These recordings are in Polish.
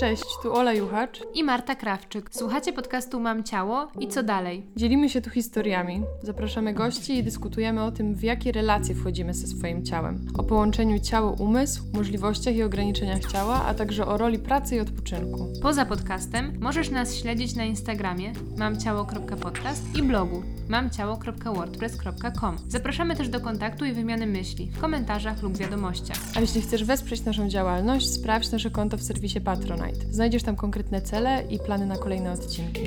Cześć, tu Ola Juchacz. i Marta Krawczyk. Słuchacie podcastu Mam Ciało i co dalej? Dzielimy się tu historiami, zapraszamy gości i dyskutujemy o tym, w jakie relacje wchodzimy ze swoim ciałem. O połączeniu ciało-umysł, możliwościach i ograniczeniach ciała, a także o roli pracy i odpoczynku. Poza podcastem możesz nas śledzić na Instagramie mamciało.podcast i blogu mamciało.wordpress.com. Zapraszamy też do kontaktu i wymiany myśli w komentarzach lub wiadomościach. A jeśli chcesz wesprzeć naszą działalność, sprawdź nasze konto w serwisie Patronite. Znajdziesz tam konkretne cele i plany na kolejne odcinki.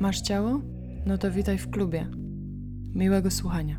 Masz ciało? No to witaj w klubie. Miłego słuchania.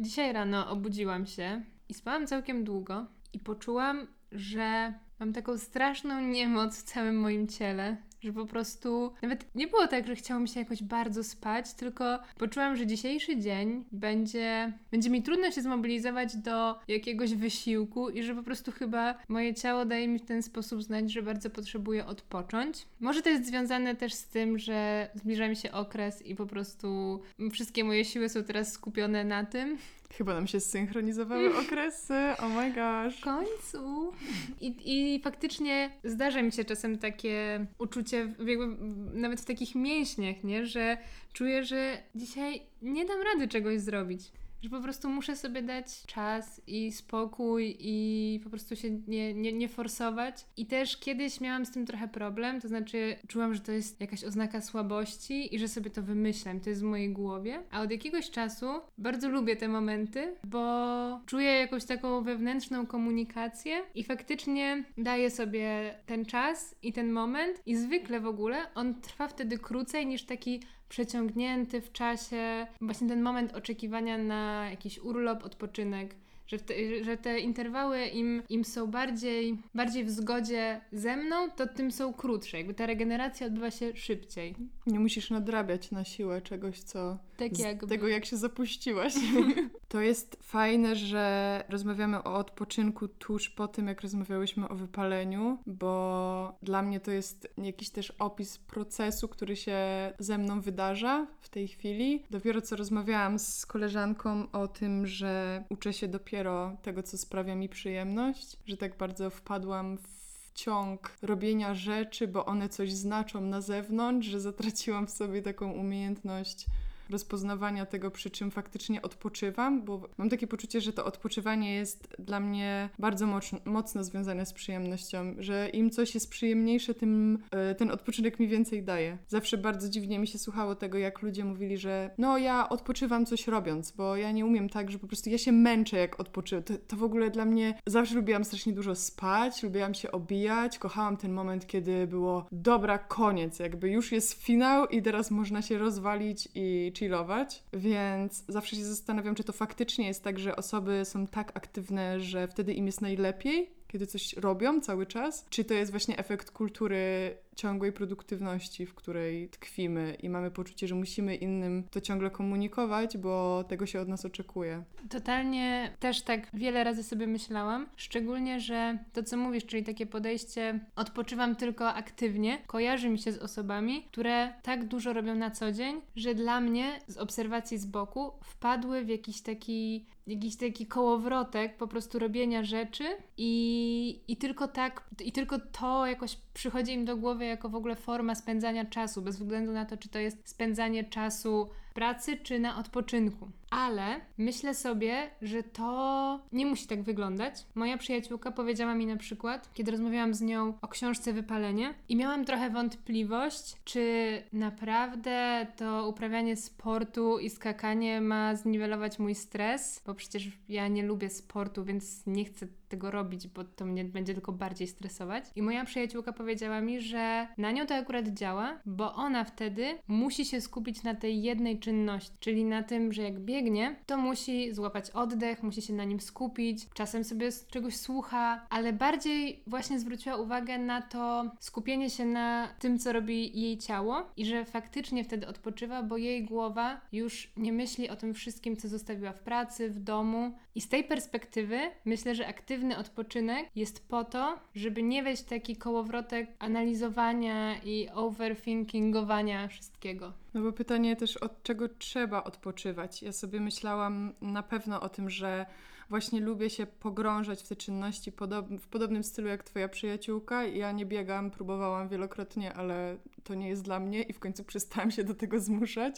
Dzisiaj rano obudziłam się i spałam całkiem długo i poczułam, że mam taką straszną niemoc w całym moim ciele, że po prostu nawet nie było tak, że chciało mi się jakoś bardzo spać, tylko poczułam, że dzisiejszy dzień będzie, będzie mi trudno się zmobilizować do jakiegoś wysiłku i że po prostu chyba moje ciało daje mi w ten sposób znać, że bardzo potrzebuję odpocząć. Może to jest związane też z tym, że zbliża mi się okres i po prostu wszystkie moje siły są teraz skupione na tym, Chyba nam się zsynchronizowały okresy. Oh my gosh. W końcu. I, I faktycznie zdarza mi się czasem takie uczucie, jakby nawet w takich mięśniach, nie? że czuję, że dzisiaj nie dam rady czegoś zrobić. Że po prostu muszę sobie dać czas i spokój i po prostu się nie, nie, nie forsować. I też kiedyś miałam z tym trochę problem, to znaczy czułam, że to jest jakaś oznaka słabości i że sobie to wymyślam, to jest w mojej głowie. A od jakiegoś czasu bardzo lubię te momenty, bo czuję jakąś taką wewnętrzną komunikację i faktycznie daję sobie ten czas i ten moment i zwykle w ogóle on trwa wtedy krócej niż taki przeciągnięty w czasie, właśnie ten moment oczekiwania na jakiś urlop, odpoczynek. Że, te, że te interwały im, im są bardziej, bardziej w zgodzie ze mną, to tym są krótsze. Jakby ta regeneracja odbywa się szybciej. Nie musisz nadrabiać na siłę czegoś, co Tak z jakby. tego, jak się zapuściłaś. to jest fajne, że rozmawiamy o odpoczynku tuż po tym, jak rozmawiałyśmy o wypaleniu, bo dla mnie to jest jakiś też opis procesu, który się ze mną wydarza w tej chwili. Dopiero co rozmawiałam z koleżanką o tym, że uczę się dopiero tego, co sprawia mi przyjemność, że tak bardzo wpadłam w ciąg robienia rzeczy, bo one coś znaczą na zewnątrz, że zatraciłam w sobie taką umiejętność rozpoznawania tego, przy czym faktycznie odpoczywam, bo mam takie poczucie, że to odpoczywanie jest dla mnie bardzo mocno, mocno związane z przyjemnością, że im coś jest przyjemniejsze, tym e, ten odpoczynek mi więcej daje. Zawsze bardzo dziwnie mi się słuchało tego, jak ludzie mówili, że no ja odpoczywam coś robiąc, bo ja nie umiem tak, że po prostu ja się męczę jak odpoczywam. To, to w ogóle dla mnie, zawsze lubiłam strasznie dużo spać, lubiłam się obijać, kochałam ten moment, kiedy było dobra, koniec, jakby już jest finał i teraz można się rozwalić i chillować, więc zawsze się zastanawiam, czy to faktycznie jest tak, że osoby są tak aktywne, że wtedy im jest najlepiej, kiedy coś robią cały czas, czy to jest właśnie efekt kultury ciągłej produktywności, w której tkwimy i mamy poczucie, że musimy innym to ciągle komunikować, bo tego się od nas oczekuje. Totalnie też tak wiele razy sobie myślałam, szczególnie, że to co mówisz, czyli takie podejście odpoczywam tylko aktywnie, kojarzy mi się z osobami, które tak dużo robią na co dzień, że dla mnie z obserwacji z boku wpadły w jakiś taki jakiś taki kołowrotek po prostu robienia rzeczy i, i tylko tak, i tylko to jakoś przychodzi im do głowy jako w ogóle forma spędzania czasu, bez względu na to, czy to jest spędzanie czasu pracy, czy na odpoczynku. Ale myślę sobie, że to nie musi tak wyglądać. Moja przyjaciółka powiedziała mi na przykład, kiedy rozmawiałam z nią o książce Wypalenie, i miałam trochę wątpliwość, czy naprawdę to uprawianie sportu i skakanie ma zniwelować mój stres, bo przecież ja nie lubię sportu, więc nie chcę tego robić, bo to mnie będzie tylko bardziej stresować. I moja przyjaciółka powiedziała mi, że na nią to akurat działa, bo ona wtedy musi się skupić na tej jednej czynności, czyli na tym, że jak biegnie, to musi złapać oddech, musi się na nim skupić, czasem sobie czegoś słucha, ale bardziej właśnie zwróciła uwagę na to skupienie się na tym, co robi jej ciało i że faktycznie wtedy odpoczywa, bo jej głowa już nie myśli o tym wszystkim, co zostawiła w pracy, w domu. I z tej perspektywy myślę, że aktywny odpoczynek jest po to, żeby nie wejść w taki kołowrotek analizowania i overthinkingowania wszystkiego. No bo pytanie też od czego trzeba odpoczywać. Ja sobie myślałam na pewno o tym, że właśnie lubię się pogrążać w te czynności w podobnym stylu jak twoja przyjaciółka. Ja nie biegam, próbowałam wielokrotnie, ale to nie jest dla mnie i w końcu przestałam się do tego zmuszać.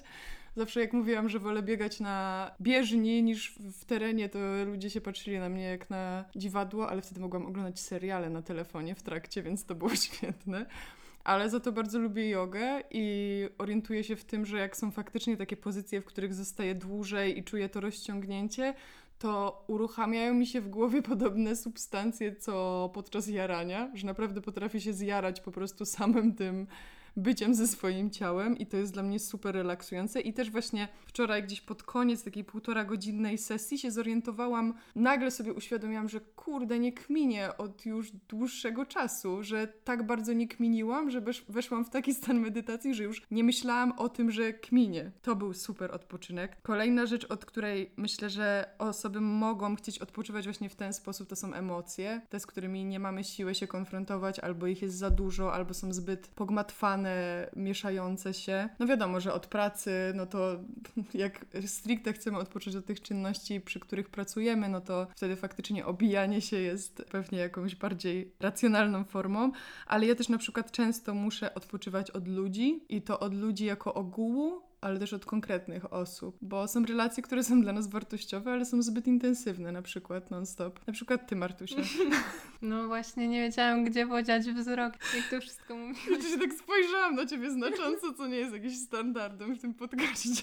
Zawsze jak mówiłam, że wolę biegać na bieżni niż w terenie, to ludzie się patrzyli na mnie jak na dziwadło, ale wtedy mogłam oglądać seriale na telefonie w trakcie, więc to było świetne. Ale za to bardzo lubię jogę i orientuję się w tym, że jak są faktycznie takie pozycje, w których zostaję dłużej i czuję to rozciągnięcie, to uruchamiają mi się w głowie podobne substancje, co podczas jarania, że naprawdę potrafię się zjarać po prostu samym tym byciem ze swoim ciałem i to jest dla mnie super relaksujące. I też właśnie wczoraj gdzieś pod koniec takiej półtora godzinnej sesji się zorientowałam, nagle sobie uświadomiłam, że kurde, nie kminię od już dłuższego czasu, że tak bardzo nie kminiłam, że weszłam w taki stan medytacji, że już nie myślałam o tym, że kminię. To był super odpoczynek. Kolejna rzecz, od której myślę, że osoby mogą chcieć odpoczywać właśnie w ten sposób, to są emocje, te, z którymi nie mamy siły się konfrontować, albo ich jest za dużo, albo są zbyt pogmatwane mieszające się. No wiadomo, że od pracy, no to jak stricte chcemy odpocząć od tych czynności, przy których pracujemy, no to wtedy faktycznie obijanie się jest pewnie jakąś bardziej racjonalną formą, ale ja też na przykład często muszę odpoczywać od ludzi i to od ludzi jako ogółu, ale też od konkretnych osób, bo są relacje, które są dla nas wartościowe, ale są zbyt intensywne, na przykład non-stop. Na przykład ty, Martusia. No właśnie, nie wiedziałam, gdzie podziać wzrok, jak to wszystko mówisz. Rzeczywiście tak spojrzałam na ciebie znacząco, co nie jest jakimś standardem w tym podcaście.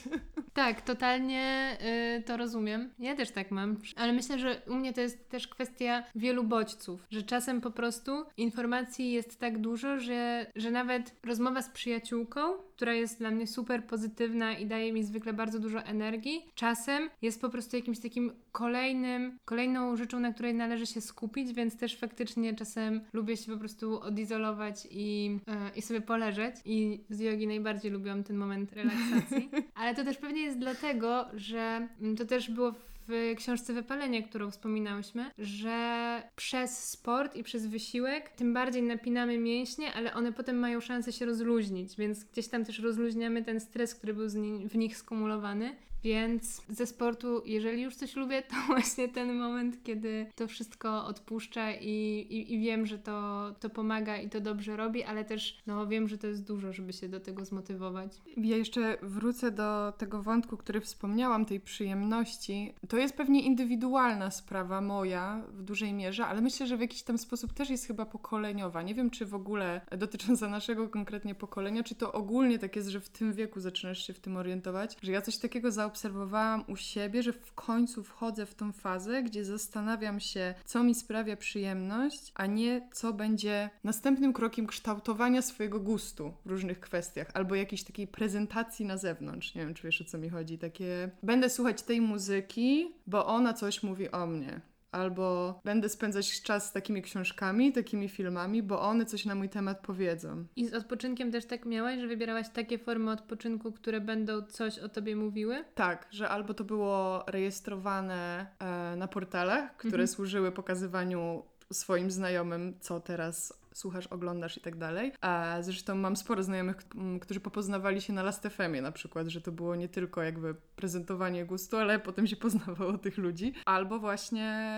Tak, totalnie y, to rozumiem. Ja też tak mam, ale myślę, że u mnie to jest też kwestia wielu bodźców, że czasem po prostu informacji jest tak dużo, że, że nawet rozmowa z przyjaciółką, która jest dla mnie super pozytywna i daje mi zwykle bardzo dużo energii, czasem jest po prostu jakimś takim kolejnym, kolejną rzeczą, na której należy się skupić, więc też faktycznie czasem lubię się po prostu odizolować i, yy, i sobie poleżeć. I z jogi najbardziej lubiłam ten moment relaksacji, ale to też pewnie jest dlatego, że mm, to też było w książce Wypalenie, którą wspominałyśmy, że przez sport i przez wysiłek tym bardziej napinamy mięśnie, ale one potem mają szansę się rozluźnić, więc gdzieś tam też rozluźniamy ten stres, który był w nich skumulowany. Więc ze sportu, jeżeli już coś lubię, to właśnie ten moment, kiedy to wszystko odpuszcza i, i, i, wiem, że to, to pomaga i to dobrze robi, ale też no, wiem, że to jest dużo, żeby się do tego zmotywować. Ja jeszcze wrócę do tego wątku, który wspomniałam, tej przyjemności. To jest pewnie indywidualna sprawa moja w dużej mierze, ale myślę, że w jakiś tam sposób też jest chyba pokoleniowa. Nie wiem, czy w ogóle dotycząca naszego konkretnie pokolenia, czy to ogólnie tak jest, że w tym wieku zaczynasz się w tym orientować, że ja coś takiego za zaobserwowałam u siebie, że w końcu wchodzę w tą fazę, gdzie zastanawiam się, co mi sprawia przyjemność, a nie co będzie następnym krokiem kształtowania swojego gustu w różnych kwestiach, albo jakiejś takiej prezentacji na zewnątrz. Nie wiem, czy wiesz o co mi chodzi. Takie, będę słuchać tej muzyki, bo ona coś mówi o mnie albo będę spędzać czas z takimi książkami, takimi filmami, bo one coś na mój temat powiedzą. I z odpoczynkiem też tak miałaś, że wybierałaś takie formy odpoczynku, które będą coś o tobie mówiły? Tak, że albo to było rejestrowane e, na portalach, które mhm. służyły pokazywaniu swoim znajomym, co teraz słuchasz, oglądasz i tak dalej. A zresztą mam sporo znajomych, którzy popoznawali się na Last FM na przykład, że to było nie tylko jakby prezentowanie gustu, ale potem się poznawało tych ludzi. Albo właśnie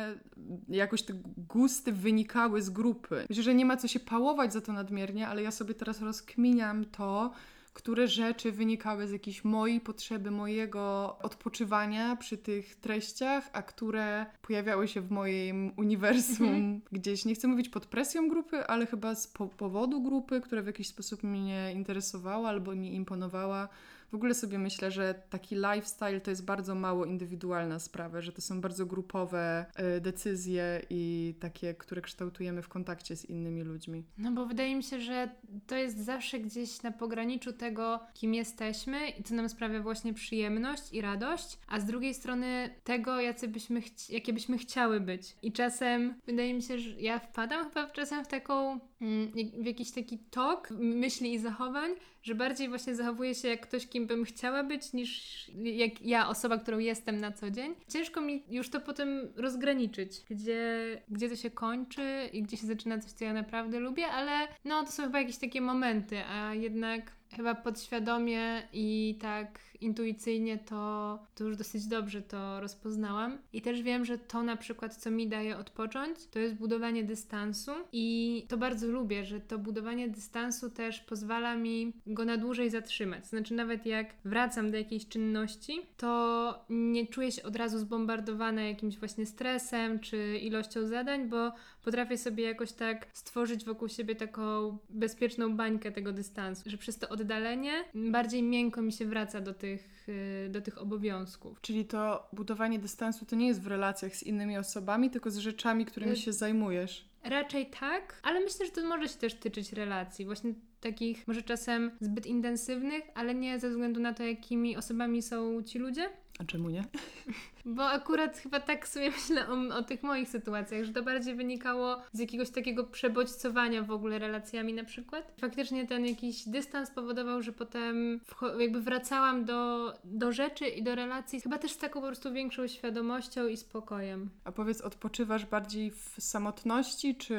jakoś te gusty wynikały z grupy. Myślę, że nie ma co się pałować za to nadmiernie, ale ja sobie teraz rozkminiam to, które rzeczy wynikały z jakiejś mojej potrzeby, mojego odpoczywania przy tych treściach, a które pojawiały się w moim uniwersum mhm. gdzieś, nie chcę mówić pod presją grupy, ale chyba z po powodu grupy, która w jakiś sposób mnie interesowała albo mi imponowała. W ogóle sobie myślę, że taki lifestyle to jest bardzo mało indywidualna sprawa, że to są bardzo grupowe y, decyzje i takie, które kształtujemy w kontakcie z innymi ludźmi. No bo wydaje mi się, że to jest zawsze gdzieś na pograniczu tego, kim jesteśmy i co nam sprawia właśnie przyjemność i radość, a z drugiej strony tego, jacy byśmy jakie byśmy chciały być. I czasem wydaje mi się, że ja wpadam chyba czasem w taką, mm, w jakiś taki tok myśli i zachowań, że bardziej właśnie zachowuję się jak ktoś, kim bym chciała być, niż jak ja, osoba, którą jestem na co dzień. Ciężko mi już to potem rozgraniczyć, gdzie, gdzie to się kończy i gdzie się zaczyna coś, co ja naprawdę lubię, ale no to są chyba jakieś takie momenty, a jednak chyba podświadomie i tak intuicyjnie to, to już dosyć dobrze to rozpoznałam. I też wiem, że to na przykład, co mi daje odpocząć, to jest budowanie dystansu i to bardzo lubię, że to budowanie dystansu też pozwala mi go na dłużej zatrzymać. Znaczy nawet jak wracam do jakiejś czynności, to nie czuję się od razu zbombardowana jakimś właśnie stresem czy ilością zadań, bo potrafię sobie jakoś tak stworzyć wokół siebie taką bezpieczną bańkę tego dystansu, że przez to oddalenie bardziej miękko mi się wraca do tych, y, do tych obowiązków. Czyli to budowanie dystansu to nie jest w relacjach z innymi osobami, tylko z rzeczami, którymi Y- się zajmujesz. Raczej tak, ale myślę, że to może się też tyczyć relacji, właśnie takich może czasem zbyt intensywnych, ale nie ze względu na to, jakimi osobami są ci ludzie. A czemu nie? Bo akurat chyba tak sobie myślę o, o tych moich sytuacjach, że to bardziej wynikało z jakiegoś takiego przebodźcowania w ogóle relacjami na przykład. Faktycznie ten jakiś dystans powodował, że potem jakby wracałam do, do rzeczy i do relacji, chyba też z taką po prostu większą świadomością i spokojem. A powiedz, odpoczywasz bardziej w samotności czy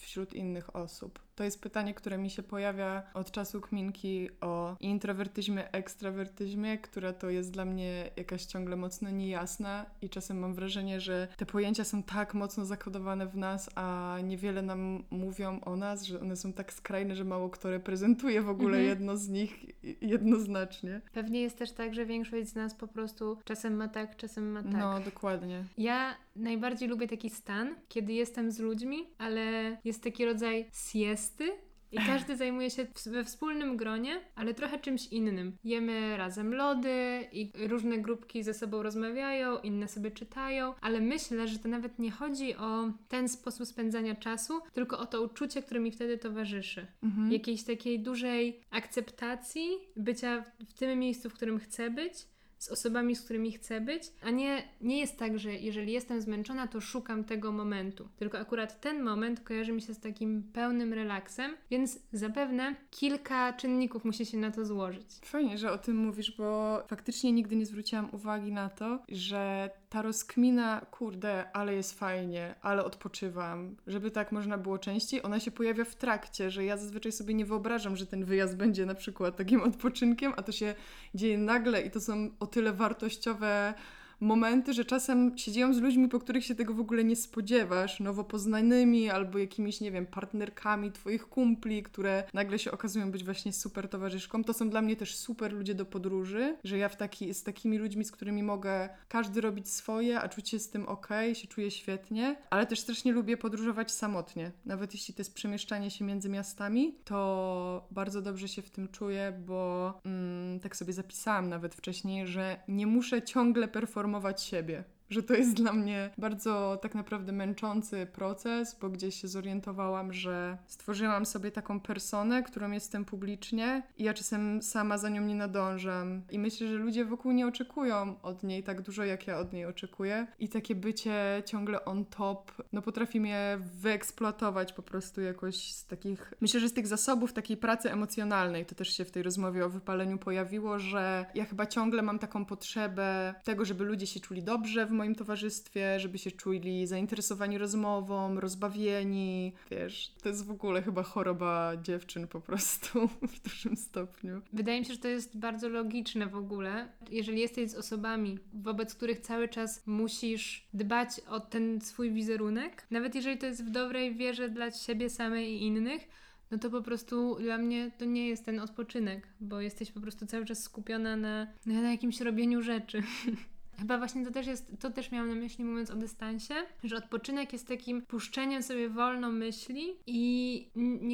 wśród innych osób? To jest pytanie, które mi się pojawia od czasu kminki o introwertyzmie, ekstrawertyzmie, która to jest dla mnie jakaś ciągle mocno niejasna i czasem mam wrażenie, że te pojęcia są tak mocno zakodowane w nas, a niewiele nam mówią o nas, że one są tak skrajne, że mało kto reprezentuje w ogóle Mhm. jedno z nich jednoznacznie. Pewnie jest też tak, że większość z nas po prostu czasem ma tak, czasem ma tak. No, dokładnie. Ja najbardziej lubię taki stan, kiedy jestem z ludźmi, ale jest taki rodzaj siesty. I każdy zajmuje się we wspólnym gronie, ale trochę czymś innym. Jemy razem lody i różne grupki ze sobą rozmawiają, inne sobie czytają, ale myślę, że to nawet nie chodzi o ten sposób spędzania czasu, tylko o to uczucie, które mi wtedy towarzyszy. Mhm. Jakiejś takiej dużej akceptacji bycia w tym miejscu, w którym chcę być, z osobami, z którymi chcę być, a nie, nie jest tak, że jeżeli jestem zmęczona, to szukam tego momentu. Tylko akurat ten moment kojarzy mi się z takim pełnym relaksem, więc zapewne kilka czynników musi się na to złożyć. Fajnie, że o tym mówisz, bo faktycznie nigdy nie zwróciłam uwagi na to, że ta rozkmina, kurde, ale jest fajnie, ale odpoczywam, żeby tak można było częściej, ona się pojawia w trakcie, że ja zazwyczaj sobie nie wyobrażam, że ten wyjazd będzie na przykład takim odpoczynkiem, a to się dzieje nagle i to są o tyle wartościowe momenty, że czasem się dzieją z ludźmi, po których się tego w ogóle nie spodziewasz, nowo poznanymi albo jakimiś, nie wiem, partnerkami twoich kumpli, które nagle się okazują być właśnie super towarzyszką. To są dla mnie też super ludzie do podróży, że ja w taki, z takimi ludźmi, z którymi mogę każdy robić swoje, a czuć się z tym ok, się czuję świetnie, ale też strasznie lubię podróżować samotnie. Nawet jeśli to jest przemieszczanie się między miastami, to bardzo dobrze się w tym czuję, bo mm, tak sobie zapisałam nawet wcześniej, że nie muszę ciągle performować siebie. Że to jest dla mnie bardzo tak naprawdę męczący proces, bo gdzieś się zorientowałam, że stworzyłam sobie taką personę, którą jestem publicznie i ja czasem sama za nią nie nadążam. I myślę, że ludzie wokół nie oczekują od niej tak dużo, jak ja od niej oczekuję. I takie bycie ciągle on top, no potrafi mnie wyeksploatować po prostu jakoś z takich, myślę, że z tych zasobów takiej pracy emocjonalnej, to też się w tej rozmowie o wypaleniu pojawiło, że ja chyba ciągle mam taką potrzebę tego, żeby ludzie się czuli dobrze w moim towarzystwie, żeby się czuli zainteresowani rozmową, rozbawieni. Wiesz, to jest w ogóle chyba choroba dziewczyn po prostu w dużym stopniu. Wydaje mi się, że to jest bardzo logiczne w ogóle. Jeżeli jesteś z osobami, wobec których cały czas musisz dbać o ten swój wizerunek, nawet jeżeli to jest w dobrej wierze dla siebie samej i innych, no to po prostu dla mnie to nie jest ten odpoczynek, bo jesteś po prostu cały czas skupiona na, na jakimś robieniu rzeczy. Chyba właśnie to też jest, to też miałam na myśli mówiąc o dystansie, że odpoczynek jest takim puszczeniem sobie wolno myśli i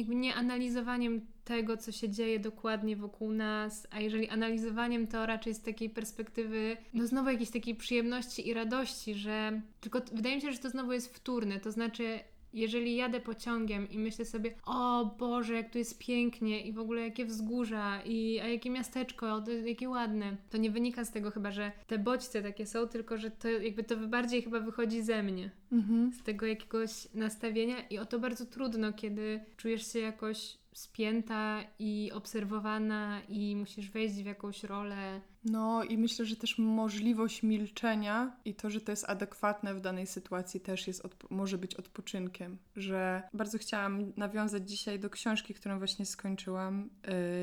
nie analizowaniem tego, co się dzieje dokładnie wokół nas, a jeżeli analizowaniem, to raczej z takiej perspektywy, no znowu jakiejś takiej przyjemności i radości, że tylko wydaje mi się, że to znowu jest wtórne, to znaczy jeżeli jadę pociągiem i myślę sobie, o Boże, jak tu jest pięknie i w ogóle jakie wzgórza i a jakie miasteczko, to, jakie ładne, to nie wynika z tego chyba, że te bodźce takie są, tylko że to jakby to bardziej chyba wychodzi ze mnie, Mhm. z tego jakiegoś nastawienia i o to bardzo trudno, kiedy czujesz się jakoś spięta i obserwowana i musisz wejść w jakąś rolę. No i myślę, że też możliwość milczenia i to, że to jest adekwatne w danej sytuacji też jest może być odpoczynkiem. Że bardzo chciałam nawiązać dzisiaj do książki, którą właśnie skończyłam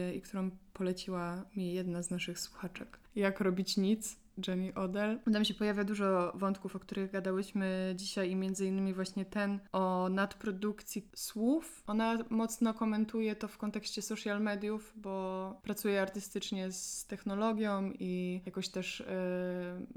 yy, i którą poleciła mi jedna z naszych słuchaczek. Jak robić nic Jenny Odell. Tam się pojawia dużo wątków, o których gadałyśmy dzisiaj i między innymi właśnie ten o nadprodukcji słów. Ona mocno komentuje to w kontekście social mediów, bo pracuje artystycznie z technologią i jakoś też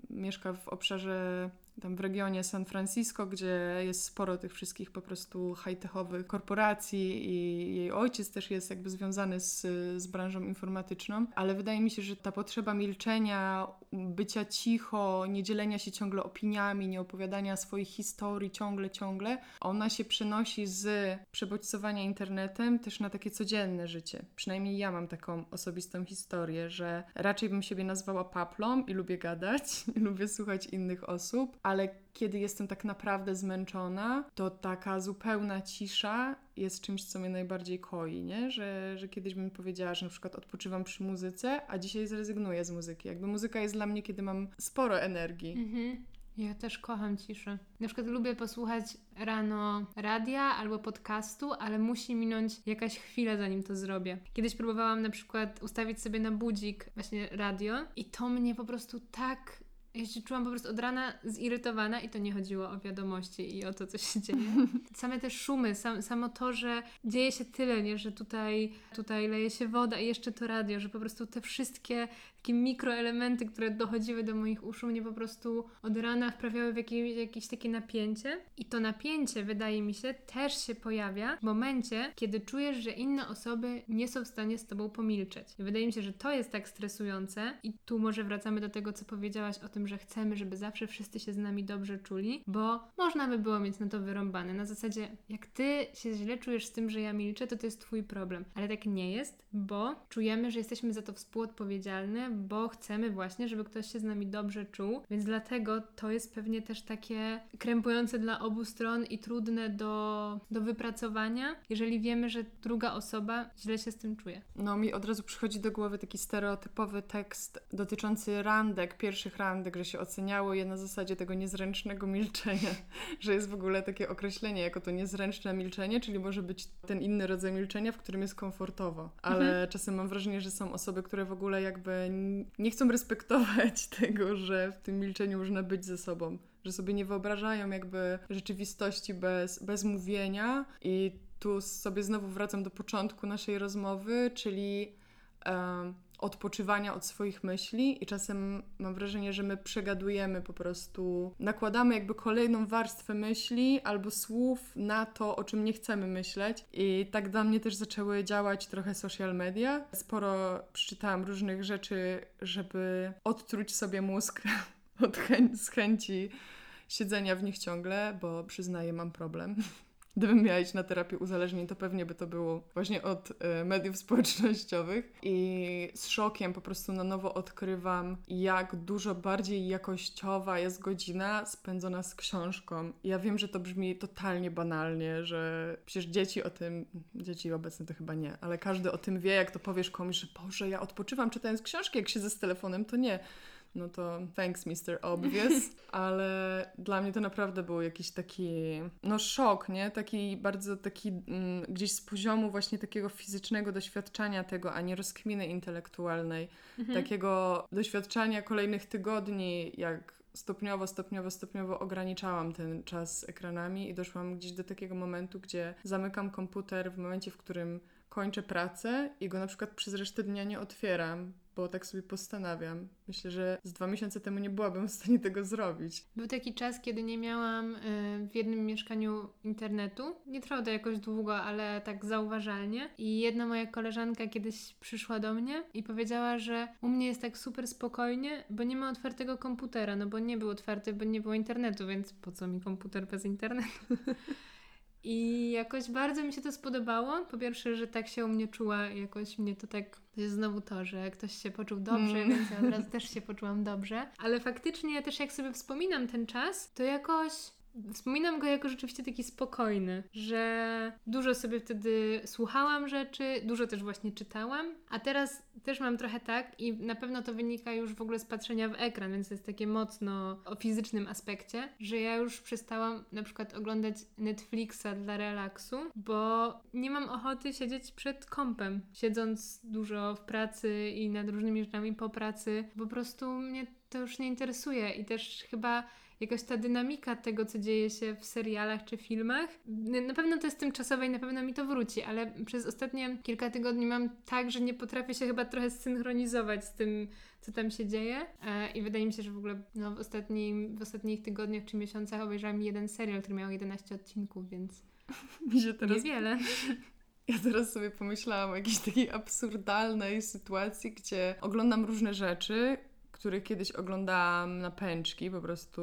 yy, mieszka w obszarze tam w regionie San Francisco, gdzie jest sporo tych wszystkich po prostu high-techowych korporacji i jej ojciec też jest jakby związany z, z branżą informatyczną, ale wydaje mi się, że ta potrzeba milczenia, bycia cicho, nie dzielenia się ciągle opiniami, nie opowiadania swoich historii ciągle, ciągle, ona się przenosi z przebodźcowania internetem też na takie codzienne życie. Przynajmniej ja mam taką osobistą historię, że raczej bym siebie nazwała paplą i lubię gadać, lubię słuchać innych osób, ale kiedy jestem tak naprawdę zmęczona, to taka zupełna cisza jest czymś, co mnie najbardziej koi, nie? Że, że kiedyś bym powiedziała, że na przykład odpoczywam przy muzyce, a dzisiaj zrezygnuję z muzyki. Jakby muzyka jest dla mnie, kiedy mam sporo energii. Mhm. Ja też kocham ciszę. Na przykład lubię posłuchać rano radia albo podcastu, ale musi minąć jakaś chwila, zanim to zrobię. Kiedyś próbowałam na przykład ustawić sobie na budzik właśnie radio i to mnie po prostu tak ja się czułam po prostu od rana zirytowana i to nie chodziło o wiadomości i o to, co się dzieje. Same te szumy, sam, samo to, że dzieje się tyle, nie? że tutaj, tutaj leje się woda i jeszcze to radio, że po prostu te wszystkie takie mikroelementy, które dochodziły do moich uszu, mnie po prostu od rana wprawiały w jakieś, jakieś takie napięcie. I to napięcie, wydaje mi się, też się pojawia w momencie, kiedy czujesz, że inne osoby nie są w stanie z tobą pomilczeć. I wydaje mi się, że to jest tak stresujące. I tu może wracamy do tego, co powiedziałaś o tym, że chcemy, żeby zawsze wszyscy się z nami dobrze czuli, bo można by było mieć na to wyrąbane. Na zasadzie, jak ty się źle czujesz z tym, że ja milczę, to to jest twój problem. Ale tak nie jest, bo czujemy, że jesteśmy za to współodpowiedzialne, bo chcemy właśnie, żeby ktoś się z nami dobrze czuł, więc dlatego to jest pewnie też takie krępujące dla obu stron i trudne do, do wypracowania, jeżeli wiemy, że druga osoba źle się z tym czuje. No mi od razu przychodzi do głowy taki stereotypowy tekst dotyczący randek, pierwszych randek, że się oceniało je na zasadzie tego niezręcznego milczenia, że jest w ogóle takie określenie jako to niezręczne milczenie, czyli może być ten inny rodzaj milczenia, w którym jest komfortowo, ale mhm. czasem mam wrażenie, że są osoby, które w ogóle jakby nie chcą respektować tego, że w tym milczeniu można być ze sobą, że sobie nie wyobrażają jakby rzeczywistości bez, bez mówienia. I tu sobie znowu wracam do początku naszej rozmowy, czyli um, odpoczywania od swoich myśli i czasem mam wrażenie, że my przegadujemy po prostu, nakładamy jakby kolejną warstwę myśli albo słów na to, o czym nie chcemy myśleć i tak dla mnie też zaczęły działać trochę social media. Sporo przeczytałam różnych rzeczy, żeby odtruć sobie mózg od chę z chęci siedzenia w nich ciągle, bo przyznaję, mam problem. Gdybym miała iść na terapię uzależnień, to pewnie by to było właśnie od y, mediów społecznościowych. I z szokiem po prostu na nowo odkrywam, jak dużo bardziej jakościowa jest godzina spędzona z książką. Ja wiem, że to brzmi totalnie banalnie, że przecież dzieci o tym, dzieci obecne to chyba nie, ale każdy o tym wie, jak to powiesz komuś, że Boże, ja odpoczywam czytając książki, jak siedzę z telefonem, to nie no to thanks Mr. Obvious, ale dla mnie to naprawdę był jakiś taki, no szok, nie? Taki bardzo taki mm, gdzieś z poziomu właśnie takiego fizycznego doświadczenia tego, a nie rozkminy intelektualnej, mhm. takiego doświadczania kolejnych tygodni, jak stopniowo, stopniowo, stopniowo ograniczałam ten czas z ekranami i doszłam gdzieś do takiego momentu, gdzie zamykam komputer w momencie, w którym kończę pracę i go na przykład przez resztę dnia nie otwieram, bo tak sobie postanawiam. Myślę, że z dwa miesiące temu nie byłabym w stanie tego zrobić. Był taki czas, kiedy nie miałam y, w jednym mieszkaniu internetu. Nie trwało to jakoś długo, ale tak zauważalnie. I jedna moja koleżanka kiedyś przyszła do mnie i powiedziała, że u mnie jest tak super spokojnie, bo nie ma otwartego komputera, no bo nie był otwarty, bo nie było internetu, więc po co mi komputer bez internetu? I jakoś bardzo mi się to spodobało. Po pierwsze, że tak się u mnie czuła, jakoś mnie to tak, to jest znowu to, że ktoś się poczuł dobrze, mm. więc ja od razu też się poczułam dobrze. Ale faktycznie też jak sobie wspominam ten czas, to jakoś wspominam go jako rzeczywiście taki spokojny, że dużo sobie wtedy słuchałam rzeczy, dużo też właśnie czytałam, a teraz też mam trochę tak i na pewno to wynika już w ogóle z patrzenia w ekran, więc to jest takie mocno o fizycznym aspekcie, że ja już przestałam na przykład oglądać Netflixa dla relaksu, bo nie mam ochoty siedzieć przed kompem, siedząc dużo w pracy i nad różnymi rzeczami po pracy. Po prostu mnie to już nie interesuje i też chyba jakaś ta dynamika tego, co dzieje się w serialach czy filmach. Na pewno to jest tymczasowe i na pewno mi to wróci, ale przez ostatnie kilka tygodni mam tak, że nie potrafię się chyba trochę synchronizować z tym, co tam się dzieje. E, I wydaje mi się, że w ogóle no, w, ostatnim, w ostatnich tygodniach czy miesiącach obejrzałam jeden serial, który miał 11 odcinków, więc mi się teraz... niewiele. Ja teraz sobie pomyślałam o jakiejś takiej absurdalnej sytuacji, gdzie oglądam różne rzeczy, który kiedyś oglądałam na pęczki, po prostu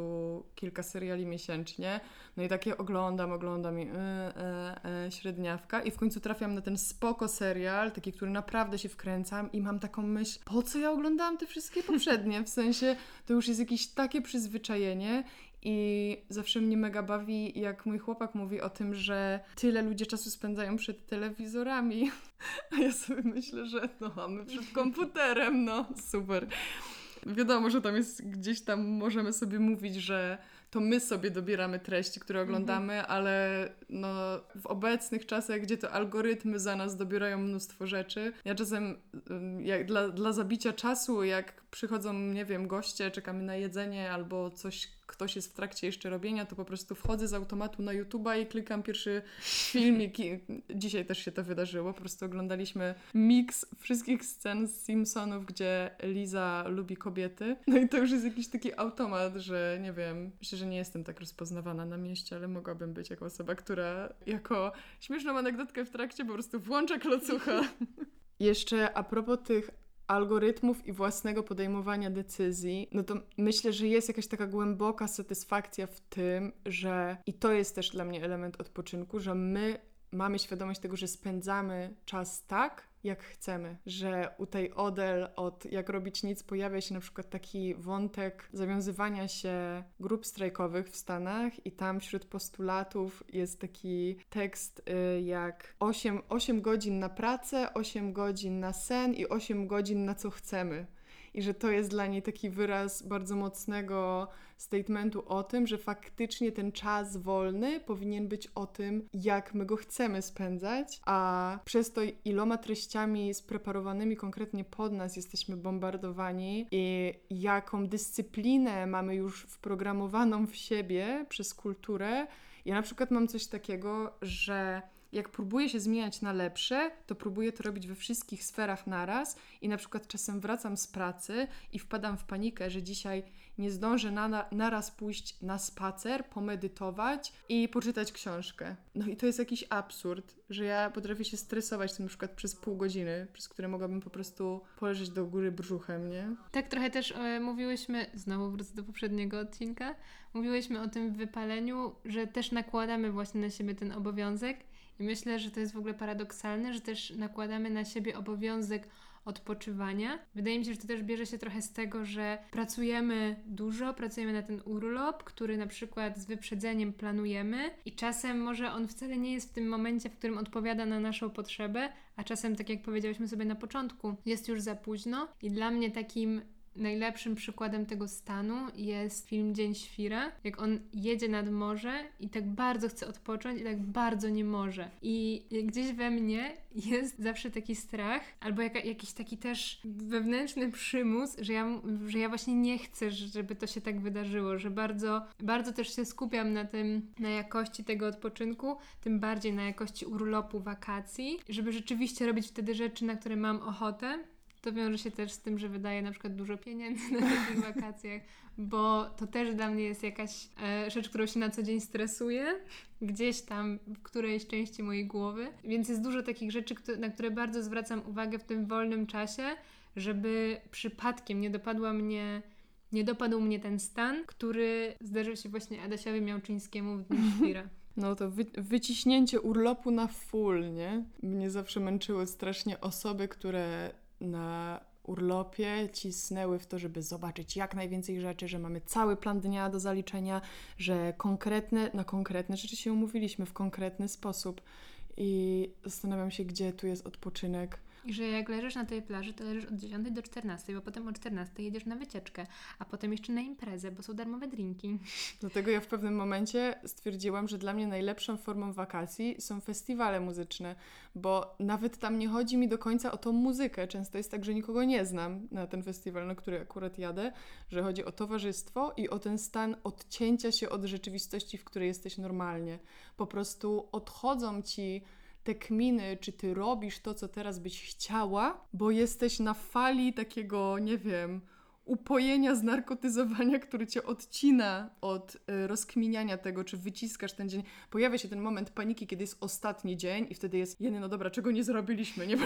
kilka seriali miesięcznie. No i takie oglądam, oglądam i yy, yy, yy, średniawka. I w końcu trafiam na ten spoko serial, taki, który naprawdę się wkręcam i mam taką myśl, po co ja oglądałam te wszystkie poprzednie? W sensie, to już jest jakieś takie przyzwyczajenie i zawsze mnie mega bawi, jak mój chłopak mówi o tym, że tyle ludzie czasu spędzają przed telewizorami. A ja sobie myślę, że no mamy przed komputerem, no super. Wiadomo, że tam jest gdzieś tam możemy sobie mówić, że to my sobie dobieramy treści, które mhm. oglądamy, mhm. ale no, w obecnych czasach, gdzie to algorytmy za nas dobierają mnóstwo rzeczy, ja czasem jak dla, dla zabicia czasu, jak przychodzą, nie wiem, goście, czekamy na jedzenie albo coś ktoś jest w trakcie jeszcze robienia, to po prostu wchodzę z automatu na YouTube'a i klikam pierwszy filmik. I dzisiaj też się to wydarzyło. Po prostu oglądaliśmy miks wszystkich scen z Simpsonów, gdzie Liza lubi kobiety. No i to już jest jakiś taki automat, że nie wiem, myślę, że nie jestem tak rozpoznawana na mieście, ale mogłabym być jako osoba, która jako śmieszną anegdotkę w trakcie po prostu włącza klocucha. Jeszcze a propos tych algorytmów i własnego podejmowania decyzji, no to myślę, że jest jakaś taka głęboka satysfakcja w tym, że i to jest też dla mnie element odpoczynku, że my mamy świadomość tego, że spędzamy czas tak, jak chcemy, że u tej Odel od Jak robić nic pojawia się na przykład taki wątek zawiązywania się grup strajkowych w Stanach i tam wśród postulatów jest taki tekst y, jak 8, 8 godzin na pracę, 8 godzin na sen i 8 godzin na co chcemy i że to jest dla niej taki wyraz bardzo mocnego statementu o tym, że faktycznie ten czas wolny powinien być o tym, jak my go chcemy spędzać, a przez to iloma treściami spreparowanymi konkretnie pod nas jesteśmy bombardowani i jaką dyscyplinę mamy już wprogramowaną w siebie przez kulturę. Ja na przykład mam coś takiego, że jak próbuję się zmieniać na lepsze, to próbuję to robić we wszystkich sferach naraz i na przykład czasem wracam z pracy i wpadam w panikę, że dzisiaj nie zdążę na, naraz pójść na spacer, pomedytować i poczytać książkę. No i to jest jakiś absurd, że ja potrafię się stresować tym na przykład przez pół godziny, przez które mogłabym po prostu poleżeć do góry brzuchem, nie? Tak trochę też e, mówiłyśmy, znowu wrócę do poprzedniego odcinka, mówiłyśmy o tym wypaleniu, że też nakładamy właśnie na siebie ten obowiązek i myślę, że to jest w ogóle paradoksalne, że też nakładamy na siebie obowiązek odpoczywania. Wydaje mi się, że to też bierze się trochę z tego, że pracujemy dużo, pracujemy na ten urlop, który na przykład z wyprzedzeniem planujemy i czasem może on wcale nie jest w tym momencie, w którym odpowiada na naszą potrzebę, a czasem, tak jak powiedziałyśmy sobie na początku, jest już za późno i dla mnie takim Najlepszym przykładem tego stanu jest film Dzień Świra, jak on jedzie nad morze i tak bardzo chce odpocząć i tak bardzo nie może. I gdzieś we mnie jest zawsze taki strach, albo jak, jakiś taki też wewnętrzny przymus, że ja, że ja właśnie nie chcę, żeby to się tak wydarzyło, że bardzo, bardzo też się skupiam na tym, na jakości tego odpoczynku, tym bardziej na jakości urlopu, wakacji, żeby rzeczywiście robić wtedy rzeczy, na które mam ochotę, to wiąże się też z tym, że wydaję na przykład dużo pieniędzy na takich wakacjach, bo to też dla mnie jest jakaś e, rzecz, którą się na co dzień stresuję, gdzieś tam w którejś części mojej głowy. Więc jest dużo takich rzeczy, na które bardzo zwracam uwagę w tym wolnym czasie, żeby przypadkiem nie dopadła mnie nie dopadł mnie ten stan, który zdarzył się właśnie Adasiowi Miałczyńskiemu w Dniu Świra. No to wy wyciśnięcie urlopu na full, nie? Mnie zawsze męczyły strasznie osoby, które na urlopie cisnęły w to, żeby zobaczyć jak najwięcej rzeczy, że mamy cały plan dnia do zaliczenia, że konkretne, na konkretne rzeczy się umówiliśmy w konkretny sposób. I zastanawiam się, gdzie tu jest odpoczynek. I że jak leżysz na tej plaży, to leżysz od 10 do 14, bo potem o 14 jedziesz na wycieczkę, a potem jeszcze na imprezę, bo są darmowe drinki. Dlatego ja w pewnym momencie stwierdziłam, że dla mnie najlepszą formą wakacji są festiwale muzyczne, bo nawet tam nie chodzi mi do końca o tą muzykę. Często jest tak, że nikogo nie znam na ten festiwal, na który akurat jadę, że chodzi o towarzystwo i o ten stan odcięcia się od rzeczywistości, w której jesteś normalnie. Po prostu odchodzą ci te kminy, czy ty robisz to, co teraz byś chciała, bo jesteś na fali takiego, nie wiem, upojenia, znarkotyzowania, który cię odcina od y, rozkminiania tego, czy wyciskasz ten dzień. Pojawia się ten moment paniki, kiedy jest ostatni dzień i wtedy jest, jeny, no dobra, czego nie zrobiliśmy, nie.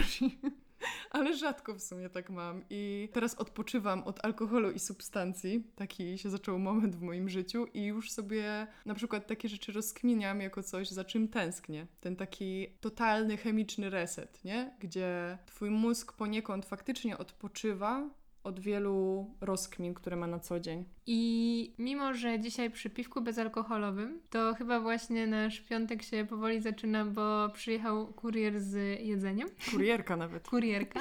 Ale rzadko w sumie tak mam. I teraz odpoczywam od alkoholu i substancji. Taki się zaczął moment w moim życiu i już sobie na przykład takie rzeczy rozkminiam jako coś, za czym tęsknię. Ten taki totalny chemiczny reset, nie? Gdzie twój mózg poniekąd faktycznie odpoczywa od wielu rozkmin, które ma na co dzień. I mimo, że dzisiaj przy piwku bezalkoholowym, to chyba właśnie nasz piątek się powoli zaczyna, bo przyjechał kurier z jedzeniem. Kurierka nawet. Kurierka.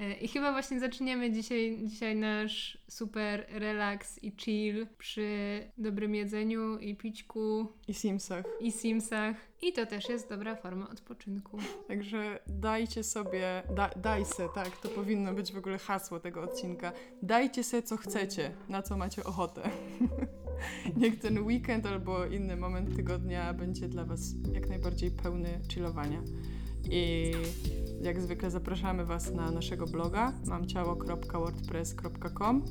E, I chyba właśnie zaczniemy dzisiaj, dzisiaj nasz super relaks i chill przy dobrym jedzeniu i pićku I Simsach. i simsach. I to też jest dobra forma odpoczynku. Także dajcie sobie, da, daj se, tak, to powinno być w ogóle hasło tego odcinka. Dajcie se co chcecie, na co macie ochotę. Niech ten weekend albo inny moment tygodnia będzie dla Was jak najbardziej pełny chillowania. I jak zwykle zapraszamy Was na naszego bloga mamciało.wordpress.com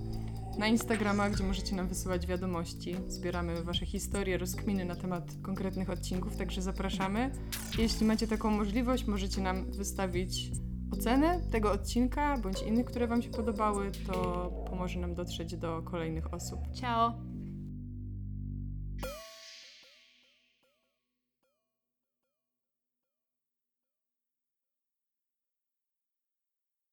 na Instagrama, gdzie możecie nam wysyłać wiadomości. Zbieramy Wasze historie, rozkminy na temat konkretnych odcinków, także zapraszamy. Jeśli macie taką możliwość, możecie nam wystawić ocenę tego odcinka bądź innych, które Wam się podobały, to pomoże nam dotrzeć do kolejnych osób. Ciao!